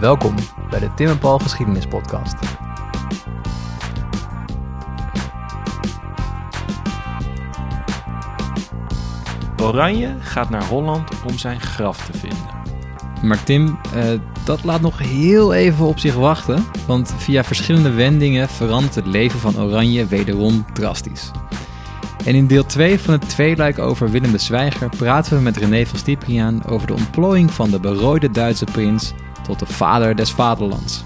Welkom bij de Tim en Paul Geschiedenis Podcast. Oranje gaat naar Holland om zijn graf te vinden. Maar Tim, eh, dat laat nog heel even op zich wachten, want via verschillende wendingen verandert het leven van Oranje wederom drastisch. En in deel 2 van het tweeluik over Willem de Zwijger praten we met René van Stipriaan over de ontplooiing van de berooide Duitse prins tot de vader des vaderlands.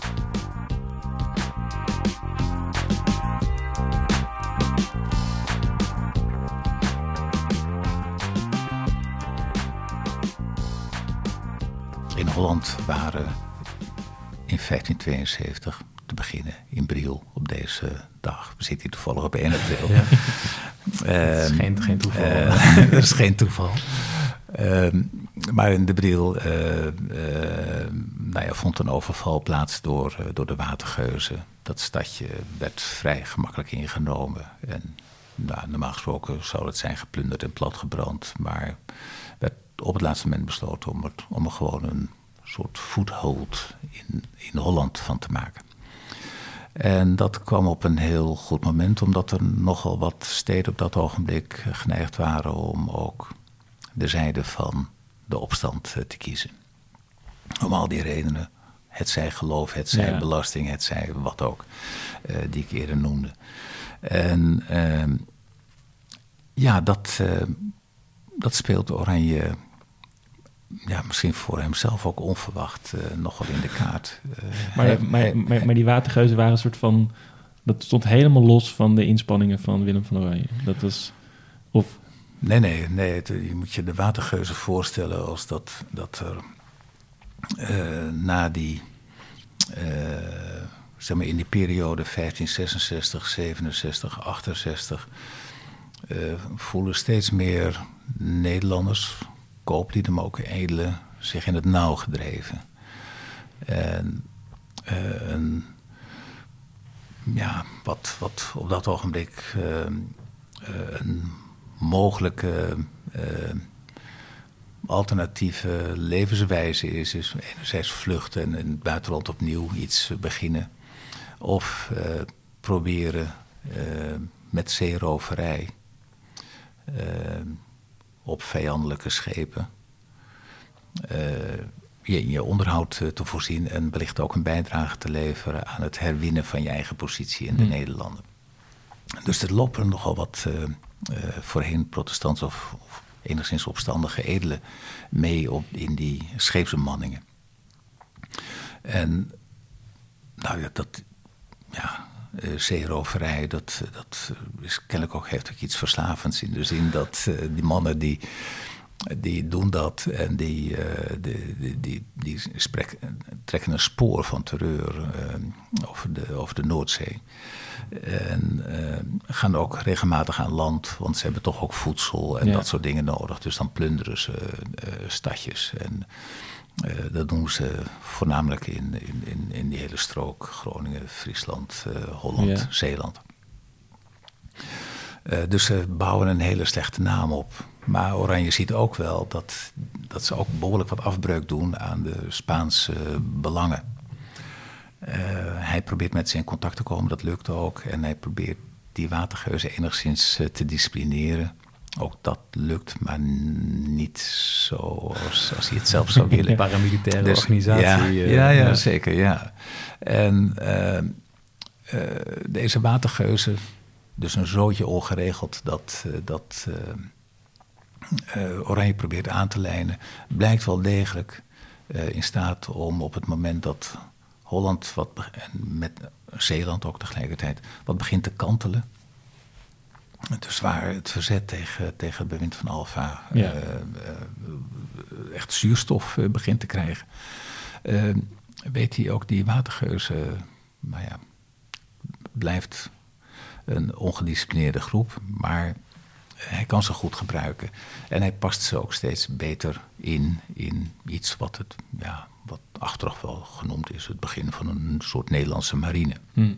In Holland waren in 1572 te beginnen in Briel op deze dag. We zitten hier toevallig op 1 april. Ja. Is geen- geen toeval. eh, dat is geen toeval. Ehm, maar in de Briel eh, eh, nou ja, vond een overval plaats door, eh, door de watergeuzen. Dat stadje werd vrij gemakkelijk ingenomen. En nou, normaal gesproken zou het zijn geplunderd en platgebrand. Maar werd op het laatste moment besloten om, om er gewoon een soort foothold in, in Holland van te maken. En dat kwam op een heel goed moment, omdat er nogal wat steden op dat ogenblik geneigd waren om ook de zijde van de opstand eh, te kiezen. Om al die redenen, het zij geloof, het zij Ja. belasting, het zij wat ook, eh, die ik eerder noemde. En ehm, ja, dat, eh, dat speelt Oranje ja, misschien voor hemzelf ook onverwacht eh, nogal in de kaart. Maar, hij- maar, hij- maar, maar die watergeuzen waren een soort van... Dat stond helemaal los van de inspanningen van Willem van Oranje. Dat was... Of... Nee, nee, nee. het- je moet je de watergeuzen voorstellen als dat, dat er eh, na die, eh, zeg maar in die periode 1566, 67, 68, eh, voelen steeds meer Nederlanders, kooplieden, maar ook edelen, zich in het nauw gedreven. En eh, ja, wat, wat op dat ogenblik een mogelijke eh, alternatieve levenswijze is, is enerzijds vluchten en in het buitenland opnieuw iets beginnen. Of eh, proberen eh, met zeeroverij op vijandelijke schepen je, je onderhoud te voorzien en wellicht ook een bijdrage te leveren aan het herwinnen van je eigen positie in de Hmm. Nederlanden. Dus er lopen nogal wat eh, eh, voorheen protestants of, enigszins opstandige edelen mee op, in die scheepsbemanningen. En nou ja, dat, ja, eh, zeeroverij, dat, dat is kennelijk ook, heeft ook iets verslavends in de zin dat die mannen die, die doen dat en die, eh, die, die, die, die sprek- trekken een spoor van terreur eh, over, de, over de Noordzee. En eh, gaan ook regelmatig aan land, want ze hebben toch ook voedsel en Ja. dat soort dingen nodig. Dus dan plunderen ze stadjes. En dat doen ze voornamelijk in, in, in, in die hele strook. Groningen, Friesland, Holland, Ja. Zeeland. Eh, dus ze bouwen een hele slechte naam op. Maar Oranje ziet ook wel dat, dat ze ook behoorlijk wat afbreuk doen aan de Spaanse belangen. Eh, hij probeert met ze in contact te komen, dat lukt ook. En hij probeert die watergeuzen enigszins eh, te disciplineren. Ook dat lukt, maar niet zoals als hij het zelf zou willen. Paramilitaire Dus- organisatie. Ja, ja, ja, zeker, ja. En deze watergeuzen, dus een zootje ongeregeld dat, eh, dat eh, eh, Oranje probeert aan te lijnen, blijkt wel degelijk in staat om op het moment dat Holland, wat, en met Zeeland ook tegelijkertijd, wat begint te kantelen. Dus waar het verzet tegen, tegen het bewind van Alfa Ja. echt zuurstof begint te krijgen. Weet hij ook die watergeuzen, maar ja, blijft een ongedisciplineerde groep, maar hij kan ze goed gebruiken. En hij past ze ook steeds beter in, in iets wat het, ja, wat achteraf wel genoemd is, het begin van een soort Nederlandse marine. Hm.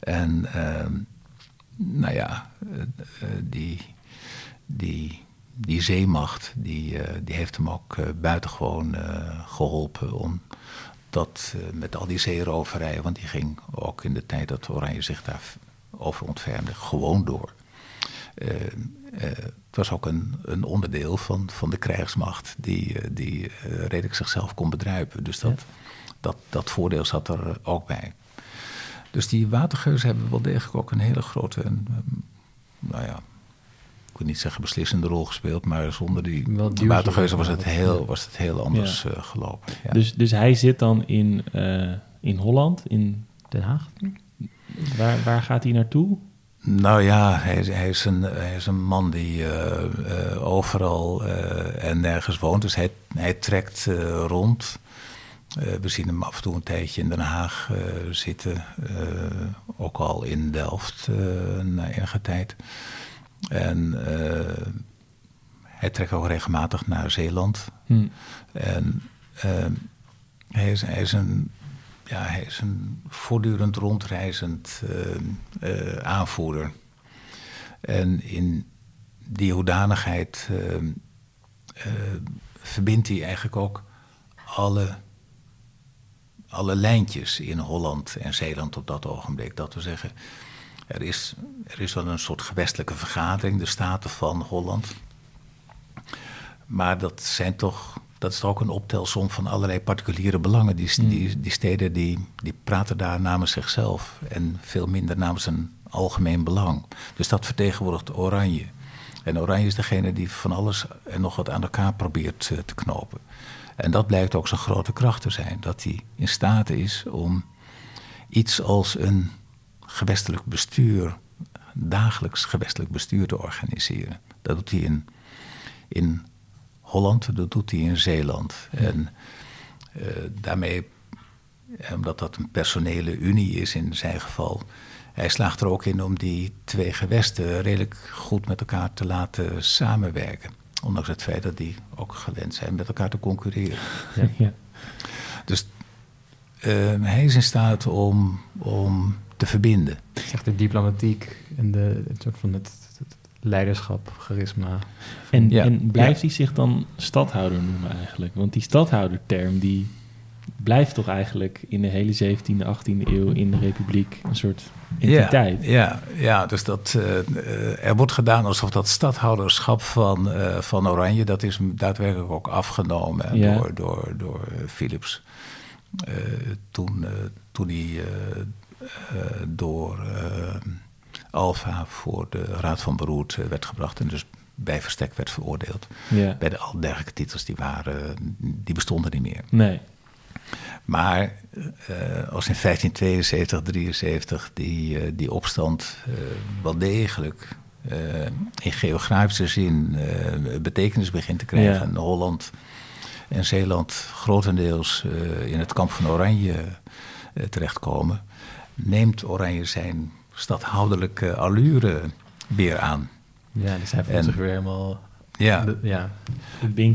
En ehm, nou ja, eh, eh, die, die, die zeemacht, die, eh, die heeft hem ook buitengewoon eh, geholpen om dat met al die zeeroverijen, want die ging ook in de tijd dat Oranje zich daar over ontfermde, gewoon door. het was ook een, een, onderdeel van, van de krijgsmacht die, die redelijk zichzelf kon bedruipen. Dus dat, dat, dat voordeel zat er ook bij. Dus die watergeuzen hebben wel degelijk ook een hele grote, en, nou ja, wil niet zeggen beslissende rol gespeeld, maar zonder die watergeuzen was het heel, was het heel anders ja. uh, gelopen. Ja. Dus, dus hij zit dan in, uh, in Holland, in Den Haag? Waar, waar gaat hij naartoe? Nou ja, hij, hij, is, een, hij is een man die uh, overal en nergens woont. Dus hij, hij trekt rond. we zien hem af en toe een tijdje in Den Haag zitten. ook al in Delft na enige tijd. En uh, hij trekt ook regelmatig naar Zeeland. Hmm. En uh, hij, is, hij, is, een, ja, hij is een voortdurend rondreizend uh, aanvoerder. En in die hoedanigheid verbindt hij eigenlijk ook alle, alle lijntjes in Holland en Zeeland op dat ogenblik. Dat we zeggen, er is, er is wel een soort gewestelijke vergadering, de Staten van Holland. Maar dat zijn toch, dat is toch ook een optelsom van allerlei particuliere belangen. Die, hmm. die, die steden die, die praten daar namens zichzelf en veel minder namens een algemeen belang. Dus dat vertegenwoordigt Oranje. En Oranje is degene die van alles en nog wat aan elkaar probeert eh, te knopen. En dat blijkt ook zijn grote kracht te zijn. Dat hij in staat is om iets als een gewestelijk bestuur, dagelijks gewestelijk bestuur te organiseren. Dat doet hij in, in Holland, dat doet hij in Zeeland. En uh, daarmee, omdat dat een personele unie is in zijn geval, hij slaagt er ook in om die twee gewesten redelijk goed met elkaar te laten samenwerken. Ondanks het feit dat die ook gewend zijn met elkaar te concurreren. Ja, ja. Dus uh, hij is in staat om, om te verbinden. Echt de diplomatiek en de, het soort van het, leiderschap, charisma. En, en blijft hij zich dan stadhouder noemen eigenlijk? Want die stadhouderterm die blijft toch eigenlijk in de hele 17e, 18e eeuw in de republiek een soort entiteit. Ja, ja, ja dus dat, uh, er wordt gedaan alsof dat stadhouderschap van, uh, van Oranje, dat is daadwerkelijk ook afgenomen ja. door, door, door Philips. Uh, toen, toen hij eh, door eh, Alfa voor de Raad van Beroerd eh, werd gebracht en dus bij verstek werd veroordeeld. Ja. Bij de al dergelijke titels die, waren, die bestonden niet meer. Nee. Maar als in 1572, 73 die, die opstand wel degelijk in geografische zin betekenis begint te krijgen. En Holland en Zeeland grotendeels in het kamp van Oranje terechtkomen neemt Oranje zijn stadhouderlijke allure weer aan. Ja, dus hij voelt zich weer helemaal... Ja, de, ja.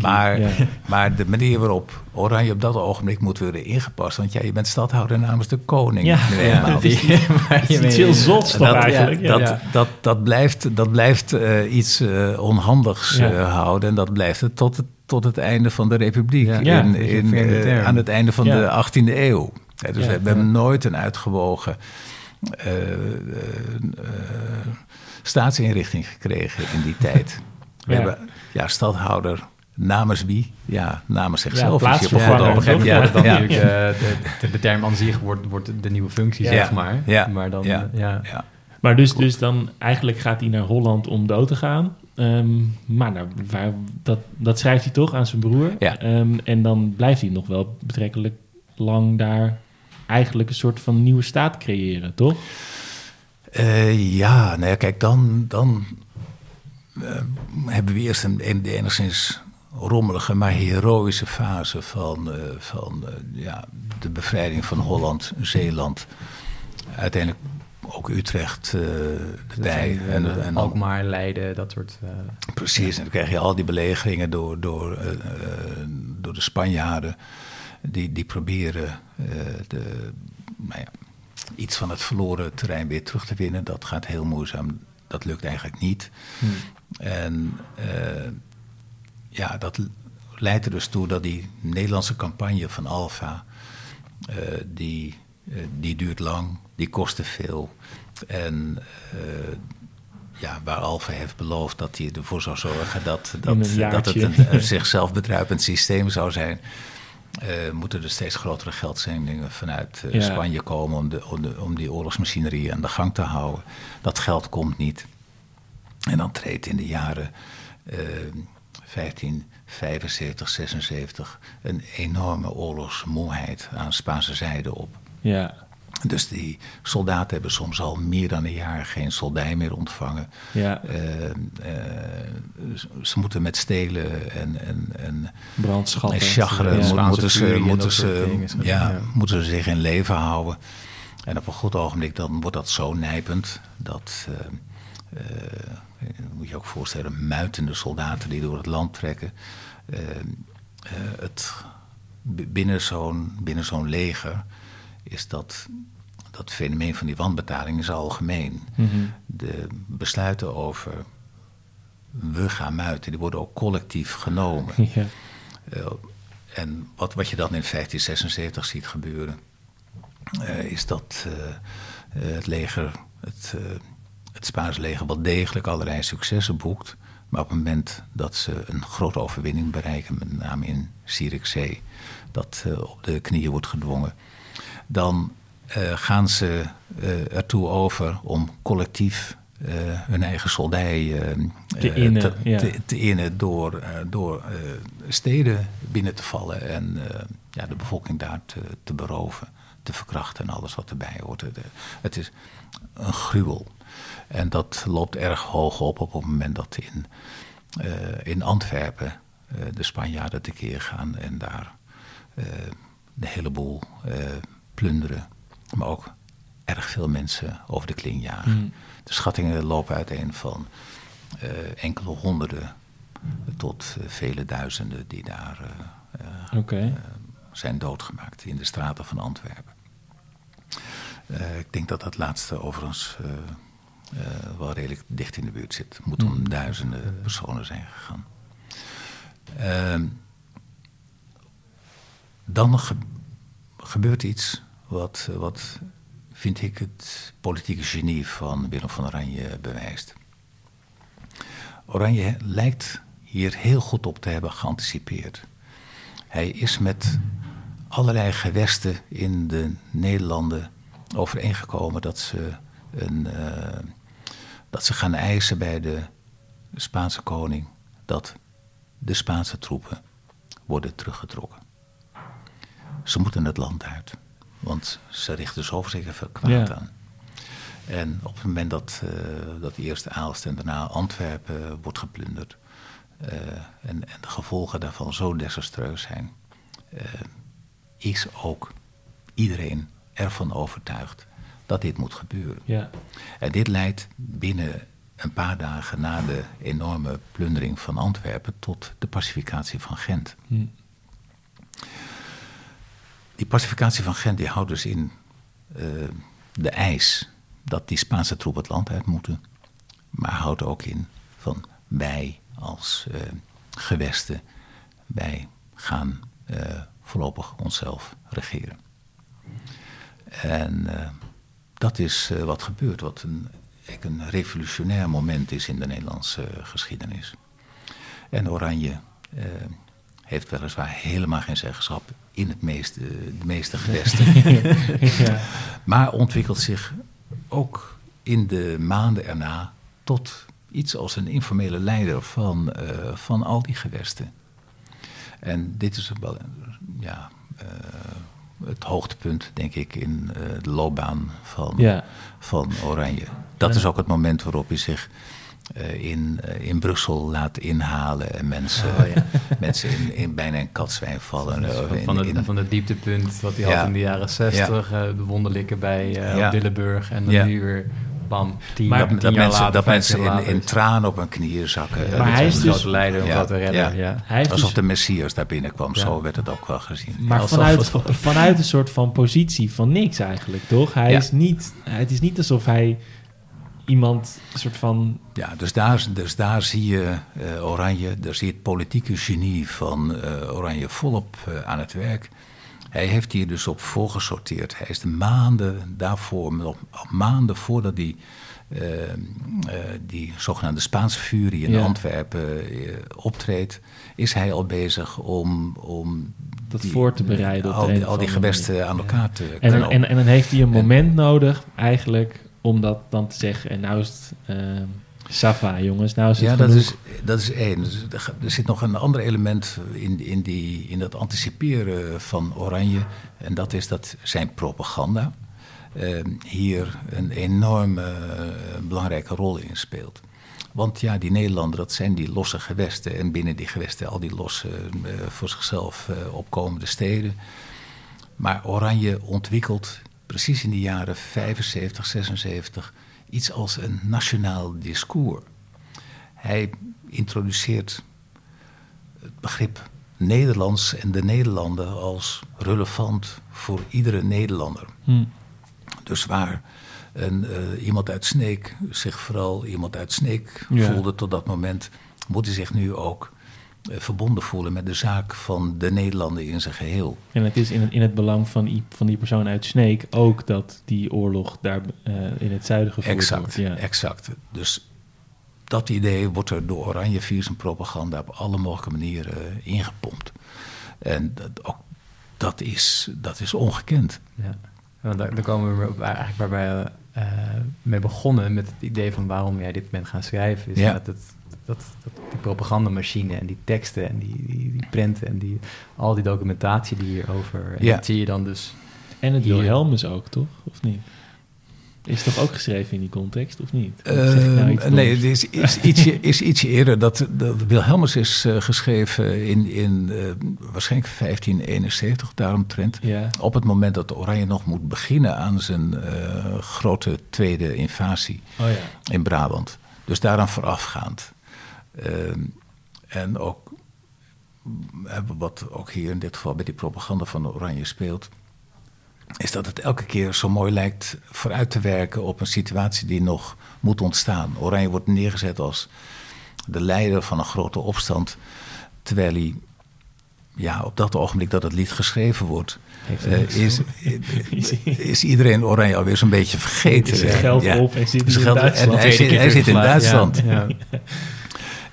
maar, maar de manier waarop Oranje op dat ogenblik moet worden ingepast... want ja, je bent stadhouder namens de koning. Ja, ja die, iets heel zots toch dat, eigenlijk. Ja, dat, dat, dat, blijft, dat blijft uh, iets uh, onhandigs uh, houden... en dat blijft het tot het, tot het einde van de republiek... In, in, aan het einde van de 18e eeuw dus we, hebben nooit een uitgewogen uh, staatsinrichting gekregen in die tijd. We hebben ja, stadhouder namens wie? Ja, namens zichzelf. Ja, plaatsvervanger. Op een gegeven moment dan natuurlijk de, de, term aan zich wordt, wordt de nieuwe functie, zeg maar. Ja. Maar dan, ja. ja. Maar dus, dus dan eigenlijk gaat hij naar Holland om dood te gaan. Um, maar nou, waar, dat, dat schrijft hij toch aan zijn broer. Ja. Um, en dan blijft hij nog wel betrekkelijk lang daar eigenlijk een soort van nieuwe staat creëren, toch? Uh, ja, nou ja, kijk, dan, dan uh, hebben we eerst een, een enigszins rommelige, maar heroïsche fase van, uh, van ja, de bevrijding van Holland, Zeeland. Uiteindelijk ook Utrecht erbij. En, en Alkmaar, Leiden, dat soort... Precies, ja. en dan krijg je al die belegeringen door, door, door de Spanjaarden die, die proberen uh, de, nou ja, iets van het verloren terrein weer terug te winnen. Dat gaat heel moeizaam. Dat lukt eigenlijk niet. Hmm. En uh, ja, dat leidt er dus toe dat die Nederlandse campagne van Alfa die, die duurt lang, die kostte veel. En ja, waar Alfa heeft beloofd dat hij ervoor zou zorgen dat, dat, dat het een, zichzelf bedruipend systeem zou zijn. Uh, moeten er steeds grotere geldzendingen vanuit uh, Spanje komen om, de, om, de, om, die oorlogsmachinerie aan de gang te houden. Dat geld komt niet. En dan treedt in de jaren uh, 1575, 76 een enorme oorlogsmoeheid aan Spaanse zijde op. Ja. Dus die soldaten hebben soms al meer dan een jaar geen soldij meer ontvangen. Ja. Uh, uh, ze moeten met stelen en, en, en brandschatten en chagren ja. moeten, ze, moeten, ze, ja, ja, moeten ze zich in leven houden. En op een goed ogenblik dan wordt dat zo nijpend dat. Uh, moet je ook voorstellen, muitende soldaten die door het land trekken. het, binnen zo'n binnen zo'n leger is dat dat fenomeen van die wanbetaling is algemeen. Mm De besluiten over we gaan muiten, die worden ook collectief genomen. Ja. Uh, en wat, wat je dan in 1576 ziet gebeuren, uh, is dat uh, het leger, het, het Spaanse leger, wel degelijk allerlei successen boekt. Maar op het moment dat ze een grote overwinning bereiken, met name in Zierikzee, dat op de knieën wordt gedwongen, dan uh, gaan ze uh, ertoe over om collectief uh, hun eigen soldij te innen, te, ja. te, te innen door, door steden binnen te vallen en ja, de bevolking daar te, te, beroven, te verkrachten en alles wat erbij hoort. Het is een gruwel. En dat loopt erg hoog op op het moment dat in, in Antwerpen de Spanjaarden tekeer gaan en daar de hele boel plunderen maar ook erg veel mensen over de kling jagen. Mm. De schattingen lopen uiteen van uh, enkele honderden tot uh, vele duizenden die daar uh, okay. zijn doodgemaakt in de straten van Antwerpen. ik denk dat dat laatste overigens wel redelijk dicht in de buurt zit. Het moet om mm. duizenden personen zijn gegaan. Ehm, dan ge gebeurt iets wat, wat vind ik het politieke genie van Willem van Oranje bewijst. Oranje lijkt hier heel goed op te hebben geanticipeerd. Hij is met allerlei gewesten in de Nederlanden overeengekomen dat ze, een, uh, dat ze gaan eisen bij de Spaanse koning dat de Spaanse troepen worden teruggetrokken. Ze moeten het land uit. Want ze richten zoveel zeker veel kwaad aan. En op het moment dat, uh, dat eerst Aalst en daarna Antwerpen wordt geplunderd... Uh, en, en, de gevolgen daarvan zo desastreus zijn... Uh, is ook iedereen ervan overtuigd dat dit moet gebeuren. Ja. En dit leidt binnen een paar dagen na de enorme plundering van Antwerpen... tot de pacificatie van Gent. Hm. Die pacificatie van Gent die houdt dus in uh, de eis dat die Spaanse troepen het land uit moeten. Maar houdt ook in van wij als uh, gewesten, wij gaan uh, voorlopig onszelf regeren. En dat is wat gebeurt, wat een, een revolutionair moment is in de Nederlandse geschiedenis. En Oranje heeft weliswaar helemaal geen zeggenschap in het meeste, de meeste gewesten. ja. Maar ontwikkelt zich ook in de maanden erna tot iets als een informele leider van, uh, van al die gewesten. En dit is wel ja, uh, het hoogtepunt, denk ik, in uh, de loopbaan van, ja. van Oranje. Dat is ook het moment waarop hij zich in, uh, in Brussel laat inhalen en mensen, oh, ja. mensen in, in bijna een katzwijn vallen. Uh, van, het, van het dieptepunt wat hij ja. had in de jaren zestig, ja. de wonderlikken bij ja. Dillenburg en dan nu weer bam, tien, maar, tien dat jaar mensen, later, dat mensen in, in tranen op hun knieën zakken. maar hij is dus, leider om dat te redden. Ja. Hij Alsof dus, de Messias daar binnenkwam, zo werd het ook wel gezien. Maar vanuit, vanuit een soort van positie van niks eigenlijk, toch? Hij Ja. is niet, het is niet alsof hij iemand een soort van... Ja, dus daar, dus daar zie je eh, Oranje, daar zie je het politieke genie van eh, Oranje volop eh, aan het werk. Hij heeft hier dus op voorgesorteerd. Hij is de maanden daarvoor, maanden voordat uh, die zogenaamde Spaanse furie in Antwerpen optreedt, is hij al bezig om, om dat voor te bereiden. Al, die, al die gewesten aan elkaar te en, en, en, en, dan heeft hij een moment nodig, eigenlijk, om dat dan te zeggen. En nou is het. Safa, jongens. Nou is het ja, dat is, dat is één. Dus er zit nog een ander element in, in, die, in dat anticiperen van Oranje. En dat is dat zijn propaganda uh, hier een enorme uh, belangrijke rol in speelt. Want ja, die Nederlanden, dat zijn die losse gewesten. En binnen die gewesten al die losse, uh, voor zichzelf opkomende steden. Maar Oranje ontwikkelt precies in de jaren 75, 76 iets als een nationaal discours. Hij introduceert het begrip Nederlands en de Nederlanden als relevant voor iedere Nederlander. Hmm. Dus waar een, uh, iemand uit Sneek zich vooral iemand uit Sneek voelde tot dat moment, moet hij zich nu ook verbonden voelen met de zaak van de Nederlanden in zijn geheel. En het is in het, in het belang van, van die persoon uit Sneek ook dat die oorlog daar uh, in het zuiden gevoerd exact, wordt. Ja. Exact. Dus dat idee wordt er door Oranje via zijn propaganda op alle mogelijke manieren ingepompt. En dat, ook, dat, is, dat is ongekend. Ja. Want daar, daar komen we eigenlijk waar wij uh, mee begonnen met het idee van waarom jij dit bent gaan schrijven. Is dat, het, dat, dat, die propagandamachine en die teksten en die, die, die prenten en die, al die documentatie die hierover. En ja. dat zie je dan dus. En het Wilhelmus ook, toch? Of niet? Is toch ook geschreven in die context, of niet? Uh, nou nee, het is, is, ietsje, is ietsje eerder. Dat, dat Wilhelmus is uh, geschreven in, in uh, waarschijnlijk 1571, daaromtrent. Ja. Op het moment dat Oranje nog moet beginnen aan zijn grote tweede invasie oh ja. in Brabant. Dus daaraan voorafgaand. Ehm, en ook, wat ook hier in dit geval bij die propaganda van Oranje speelt is dat het elke keer zo mooi lijkt vooruit te werken op een situatie die nog moet ontstaan. Oranje wordt neergezet als de leider van een grote opstand, terwijl hij ja, op dat ogenblik dat het lied geschreven wordt, uh, is, is iedereen Oranje alweer zo'n beetje vergeten. Zijn geld ja. op en zit in Duitsland. En hij, zit, hij zit in Duitsland. Ja, ja.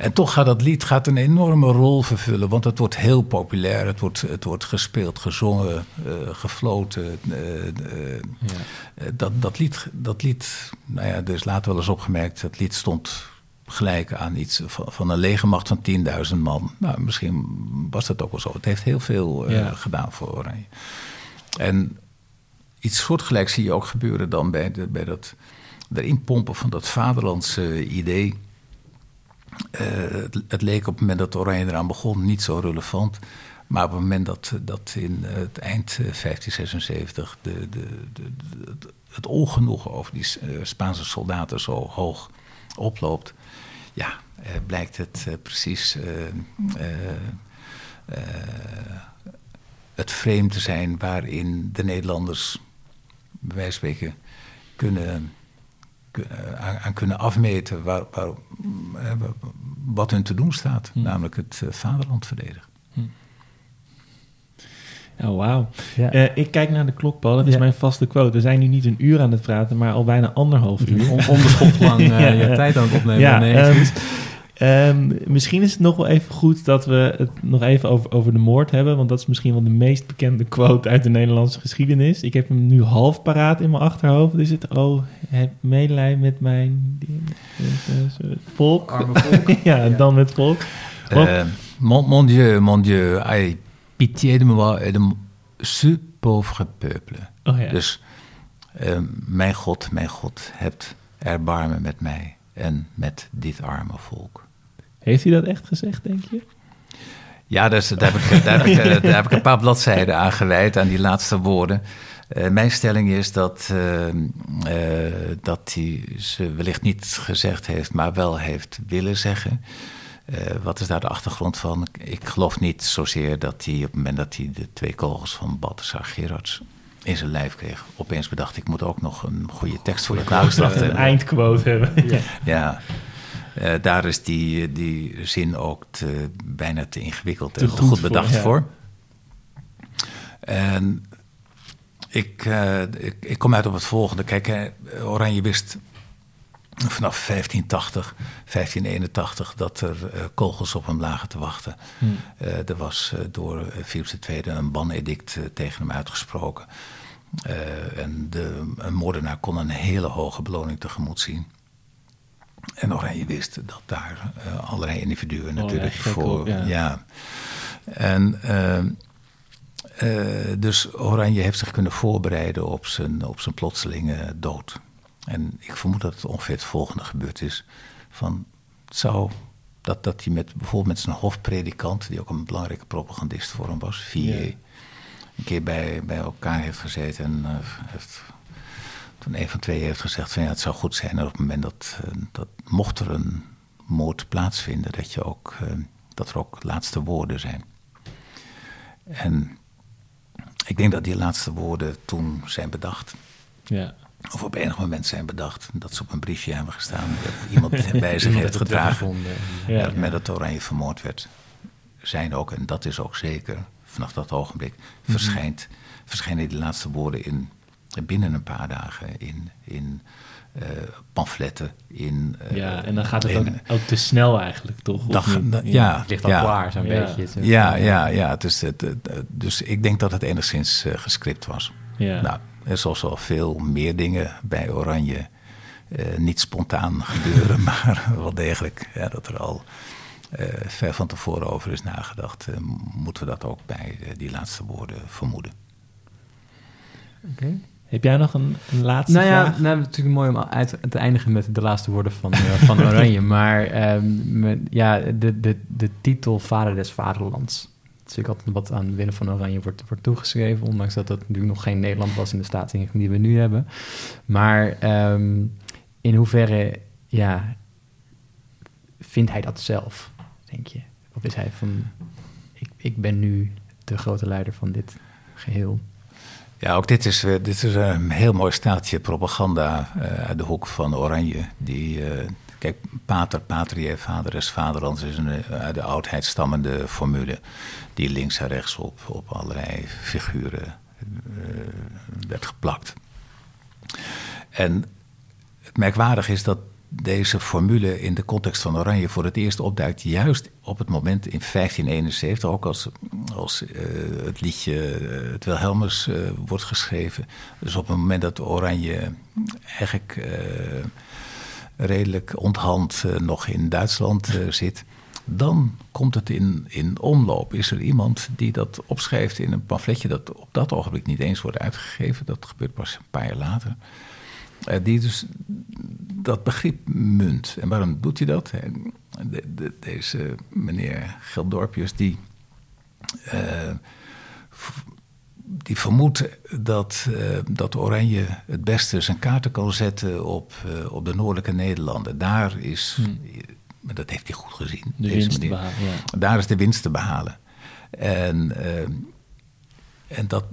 En toch gaat dat lied gaat een enorme rol vervullen, want het wordt heel populair. Het wordt, het wordt gespeeld, gezongen, uh, gefloten. Uh, uh, ja. dat, dat, lied, dat lied, nou ja, er is later wel eens opgemerkt, dat lied stond gelijk aan iets van, van een legermacht van 10.000 man. Nou, misschien was dat ook wel zo. Het heeft heel veel ja. gedaan voor Oranje. En iets soortgelijks zie je ook gebeuren dan bij, de, bij dat erin pompen van dat vaderlandse idee het, het, leek op het moment dat Oranje eraan begon niet zo relevant. Maar op het moment dat, dat in het eind 1576 eh, de, de, de, het ongenoegen over die eh, Spaanse soldaten zo hoog oploopt, ja, blijkt het precies het frame te zijn waarin de Nederlanders, bij wijze van spreken, kunnen eh, aan, kunnen afmeten waar, waar, eh, wat hun te doen staat. Hm. Namelijk het uh, vaderland verdedigen. Hm. Oh, wauw. Ja. Uh, ik kijk naar de klok, Paul. Dat is mijn vaste quote. We zijn nu niet een uur aan het praten, maar al bijna anderhalf uur. On onbeschoft lang uh, ja, je tijd aan het opnemen. Ja, nee, um, Um, misschien is het nog wel even goed dat we het nog even over, over de moord hebben. Want dat is misschien wel de meest bekende quote uit de Nederlandse geschiedenis. Ik heb hem nu half paraat in mijn achterhoofd. Is het, oh, heb medelijden met mijn volk. Arme volk. ja, dan met volk. Uh, mon, mon, Dieu, mon Dieu, ai pitié de moi et de ce pauvre peuple. Oh, ja. Dus uh, mijn God, mijn God, hebt erbarmen met mij en met dit arme volk. Heeft hij dat echt gezegd, denk je? Ja, dus, daar, heb ik, daar, heb ik, eh, daar heb ik een paar bladzijden aan gewijd, aan die laatste woorden. Uh, mijn stelling is dat, uh, uh, dat hij ze wellicht niet gezegd heeft, maar wel heeft willen zeggen. wat is daar de achtergrond van? Ik geloof niet zozeer dat hij op het moment dat hij de twee kogels van Balthasar Gerards in zijn lijf kreeg, opeens bedacht ik moet ook nog een goede tekst voor de nageslacht hebben. Een eindquote hebben. ja. ja. Uh, daar is die, die zin ook te, bijna te ingewikkeld te en goed, bedacht voor. En ik, ik, ik, kom uit op het volgende. Kijk, Oranje wist vanaf 1580, 1581 dat er kogels op hem lagen te wachten. Hmm. er was door Philips II een banedict tegen hem uitgesproken. en de, een moordenaar kon een hele hoge beloning tegemoet zien. En Oranje wist dat daar uh, allerlei individuen natuurlijk voor. ja. En uh, uh, dus Oranje heeft zich kunnen voorbereiden op zijn, op zijn plotselinge dood. En ik vermoed dat het ongeveer het volgende gebeurd is. Van, zou dat, dat hij met, bijvoorbeeld met zijn hofpredikant, die ook een belangrijke propagandist voor hem was, Vier, een keer bij, bij elkaar heeft gezeten en heeft toen een van twee heeft gezegd van ja, het zou goed zijn dat op het moment dat, uh, dat mocht er een moord plaatsvinden, dat, je ook, uh, dat er ook laatste woorden zijn. En ik denk dat die laatste woorden toen zijn bedacht. Ja. Of op enig moment zijn bedacht. Dat ze op een briefje hebben gestaan. Dat iemand bij zich heeft gedragen. Ja, ja. Met het oranje vermoord werd. Zijn ook, en dat is ook zeker, vanaf dat ogenblik, mhm. verschijnt, verschijnen die laatste woorden in binnen een paar dagen in, in uh, pamfletten. In, uh, ja, en dan gaat het ook, ook, te snel eigenlijk, toch? Ja, het ligt al klaar, zo'n ja. beetje. Ja, ja, ja. Het is, het, dus ik denk dat het enigszins uh, gescript was. Ja. Nou, er zoals al veel meer dingen bij Oranje niet spontaan gebeuren, maar wel degelijk ja, dat er al ver van tevoren over is nagedacht. moeten we dat ook bij die laatste woorden vermoeden. Oké. Heb jij nog een, een laatste nou ja, vraag? Nou, natuurlijk mooi om uit te eindigen met de laatste woorden van, uh, van Oranje. maar um, ja, de, de, de titel Vader des Vaderlands. Dat is natuurlijk altijd wat aan Willem van Oranje wordt, wordt toegeschreven. Ondanks dat dat natuurlijk nog geen Nederland was in de staatsinrichting die we nu hebben. Maar um, in hoeverre ja, vindt hij dat zelf, denk je? Of is hij van, ik, ik ben nu de grote leider van dit geheel? Ja, ook dit is, dit is een heel mooi staaltje propaganda uh, uit de hoek van Oranje. Die, uh, kijk, pater, patrie, vader is vaderland is een eh, uit de oudheid stammende formule. Die links en rechts op, op allerlei figuren werd geplakt. En het merkwaardig is dat deze formule in de context van Oranje voor het eerst opduikt, juist op het moment in 1571, ook als, als uh, het liedje uh, het Wilhelmus uh, wordt geschreven. Dus op het moment dat Oranje eigenlijk redelijk onthand nog in Duitsland zit. Dan komt het in, in omloop. Is er iemand die dat opschrijft in een pamfletje dat op dat ogenblik niet eens wordt uitgegeven? Dat gebeurt pas een paar jaar later. Uh, die dus dat begrip munt. En waarom doet hij dat? De, de, deze meneer Geldorpjes, die, uh, die vermoedt dat, uh, dat Oranje het beste zijn kaarten kan zetten op, op de noordelijke Nederlanden. Daar is, hmm. maar dat heeft hij goed gezien. De winst te behalen, ja. Daar is de winst te behalen. En, en dat,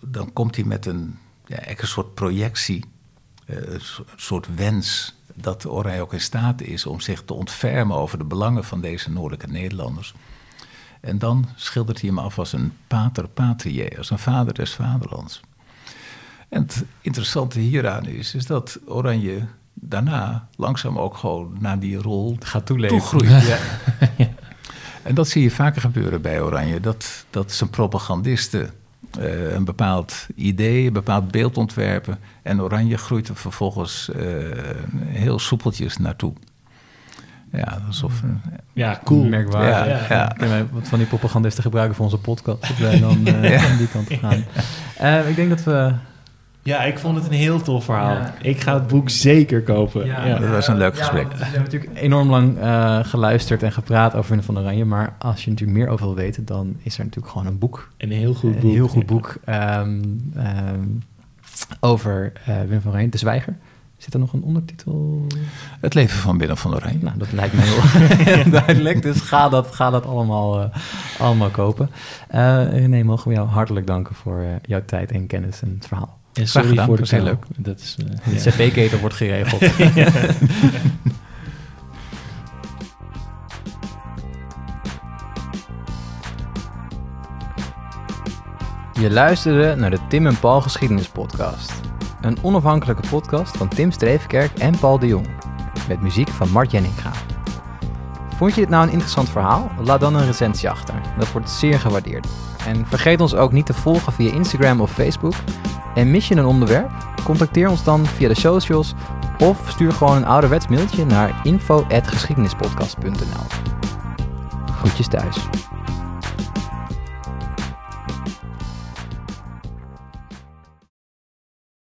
dan komt hij met een, ja, een soort projectie een eh, soort wens dat Oranje ook in staat is om zich te ontfermen over de belangen van deze noordelijke Nederlanders. En dan schildert hij hem af als een pater patriae, als een vader des vaderlands. En het interessante hieraan is, is dat Oranje daarna langzaam ook gewoon naar die rol gaat toeleven. Ja. En dat zie je vaker gebeuren bij Oranje, dat, dat zijn propagandisten uh, een bepaald idee, een bepaald beeld ontwerpen. En Oranje groeit er vervolgens uh, heel soepeltjes naartoe. Ja, alsof... Uh, ja, cool. Merkwaardig. Ja, ja. ja. Wat van die propagandisten gebruiken voor onze podcast. Dat wij dan uh, die kant gaan. ik denk dat we ja, ik vond het een heel tof verhaal. Ik ga het boek zeker kopen. Ja, Dat was een leuk gesprek. we hebben natuurlijk enorm lang uh, geluisterd en gepraat over Willem van Oranje. Maar als je natuurlijk meer over wil weten, dan is er natuurlijk gewoon een boek. Een heel goed boek. Een heel goed boek um, um, over uh, Willem van Oranje, De Zwijger. Zit er nog een ondertitel? Het leven van Willem van Oranje. Nou, dat lijkt me heel duidelijk. Dus ga dat, ga dat allemaal, uh, allemaal kopen. René, mogen we jou hartelijk danken voor jouw tijd en kennis en het verhaal. En sorry voor de heel leuk. Dat is, uh, de cv-ketel wordt geregeld. Je luisterde naar de Tim en Paul Geschiedenis Podcast. Een onafhankelijke podcast van Tim Streefkerk en Paul de Jong. Met muziek van Mart Jenninga. Vond je dit nou een interessant verhaal? Laat dan een recensie achter. Dat wordt zeer gewaardeerd. En vergeet ons ook niet te volgen via Instagram of Facebook. En mis je een onderwerp? Contacteer ons dan via de socials of stuur gewoon een ouderwets mailtje naar info.geschiedenispodcast.nl Groetjes thuis.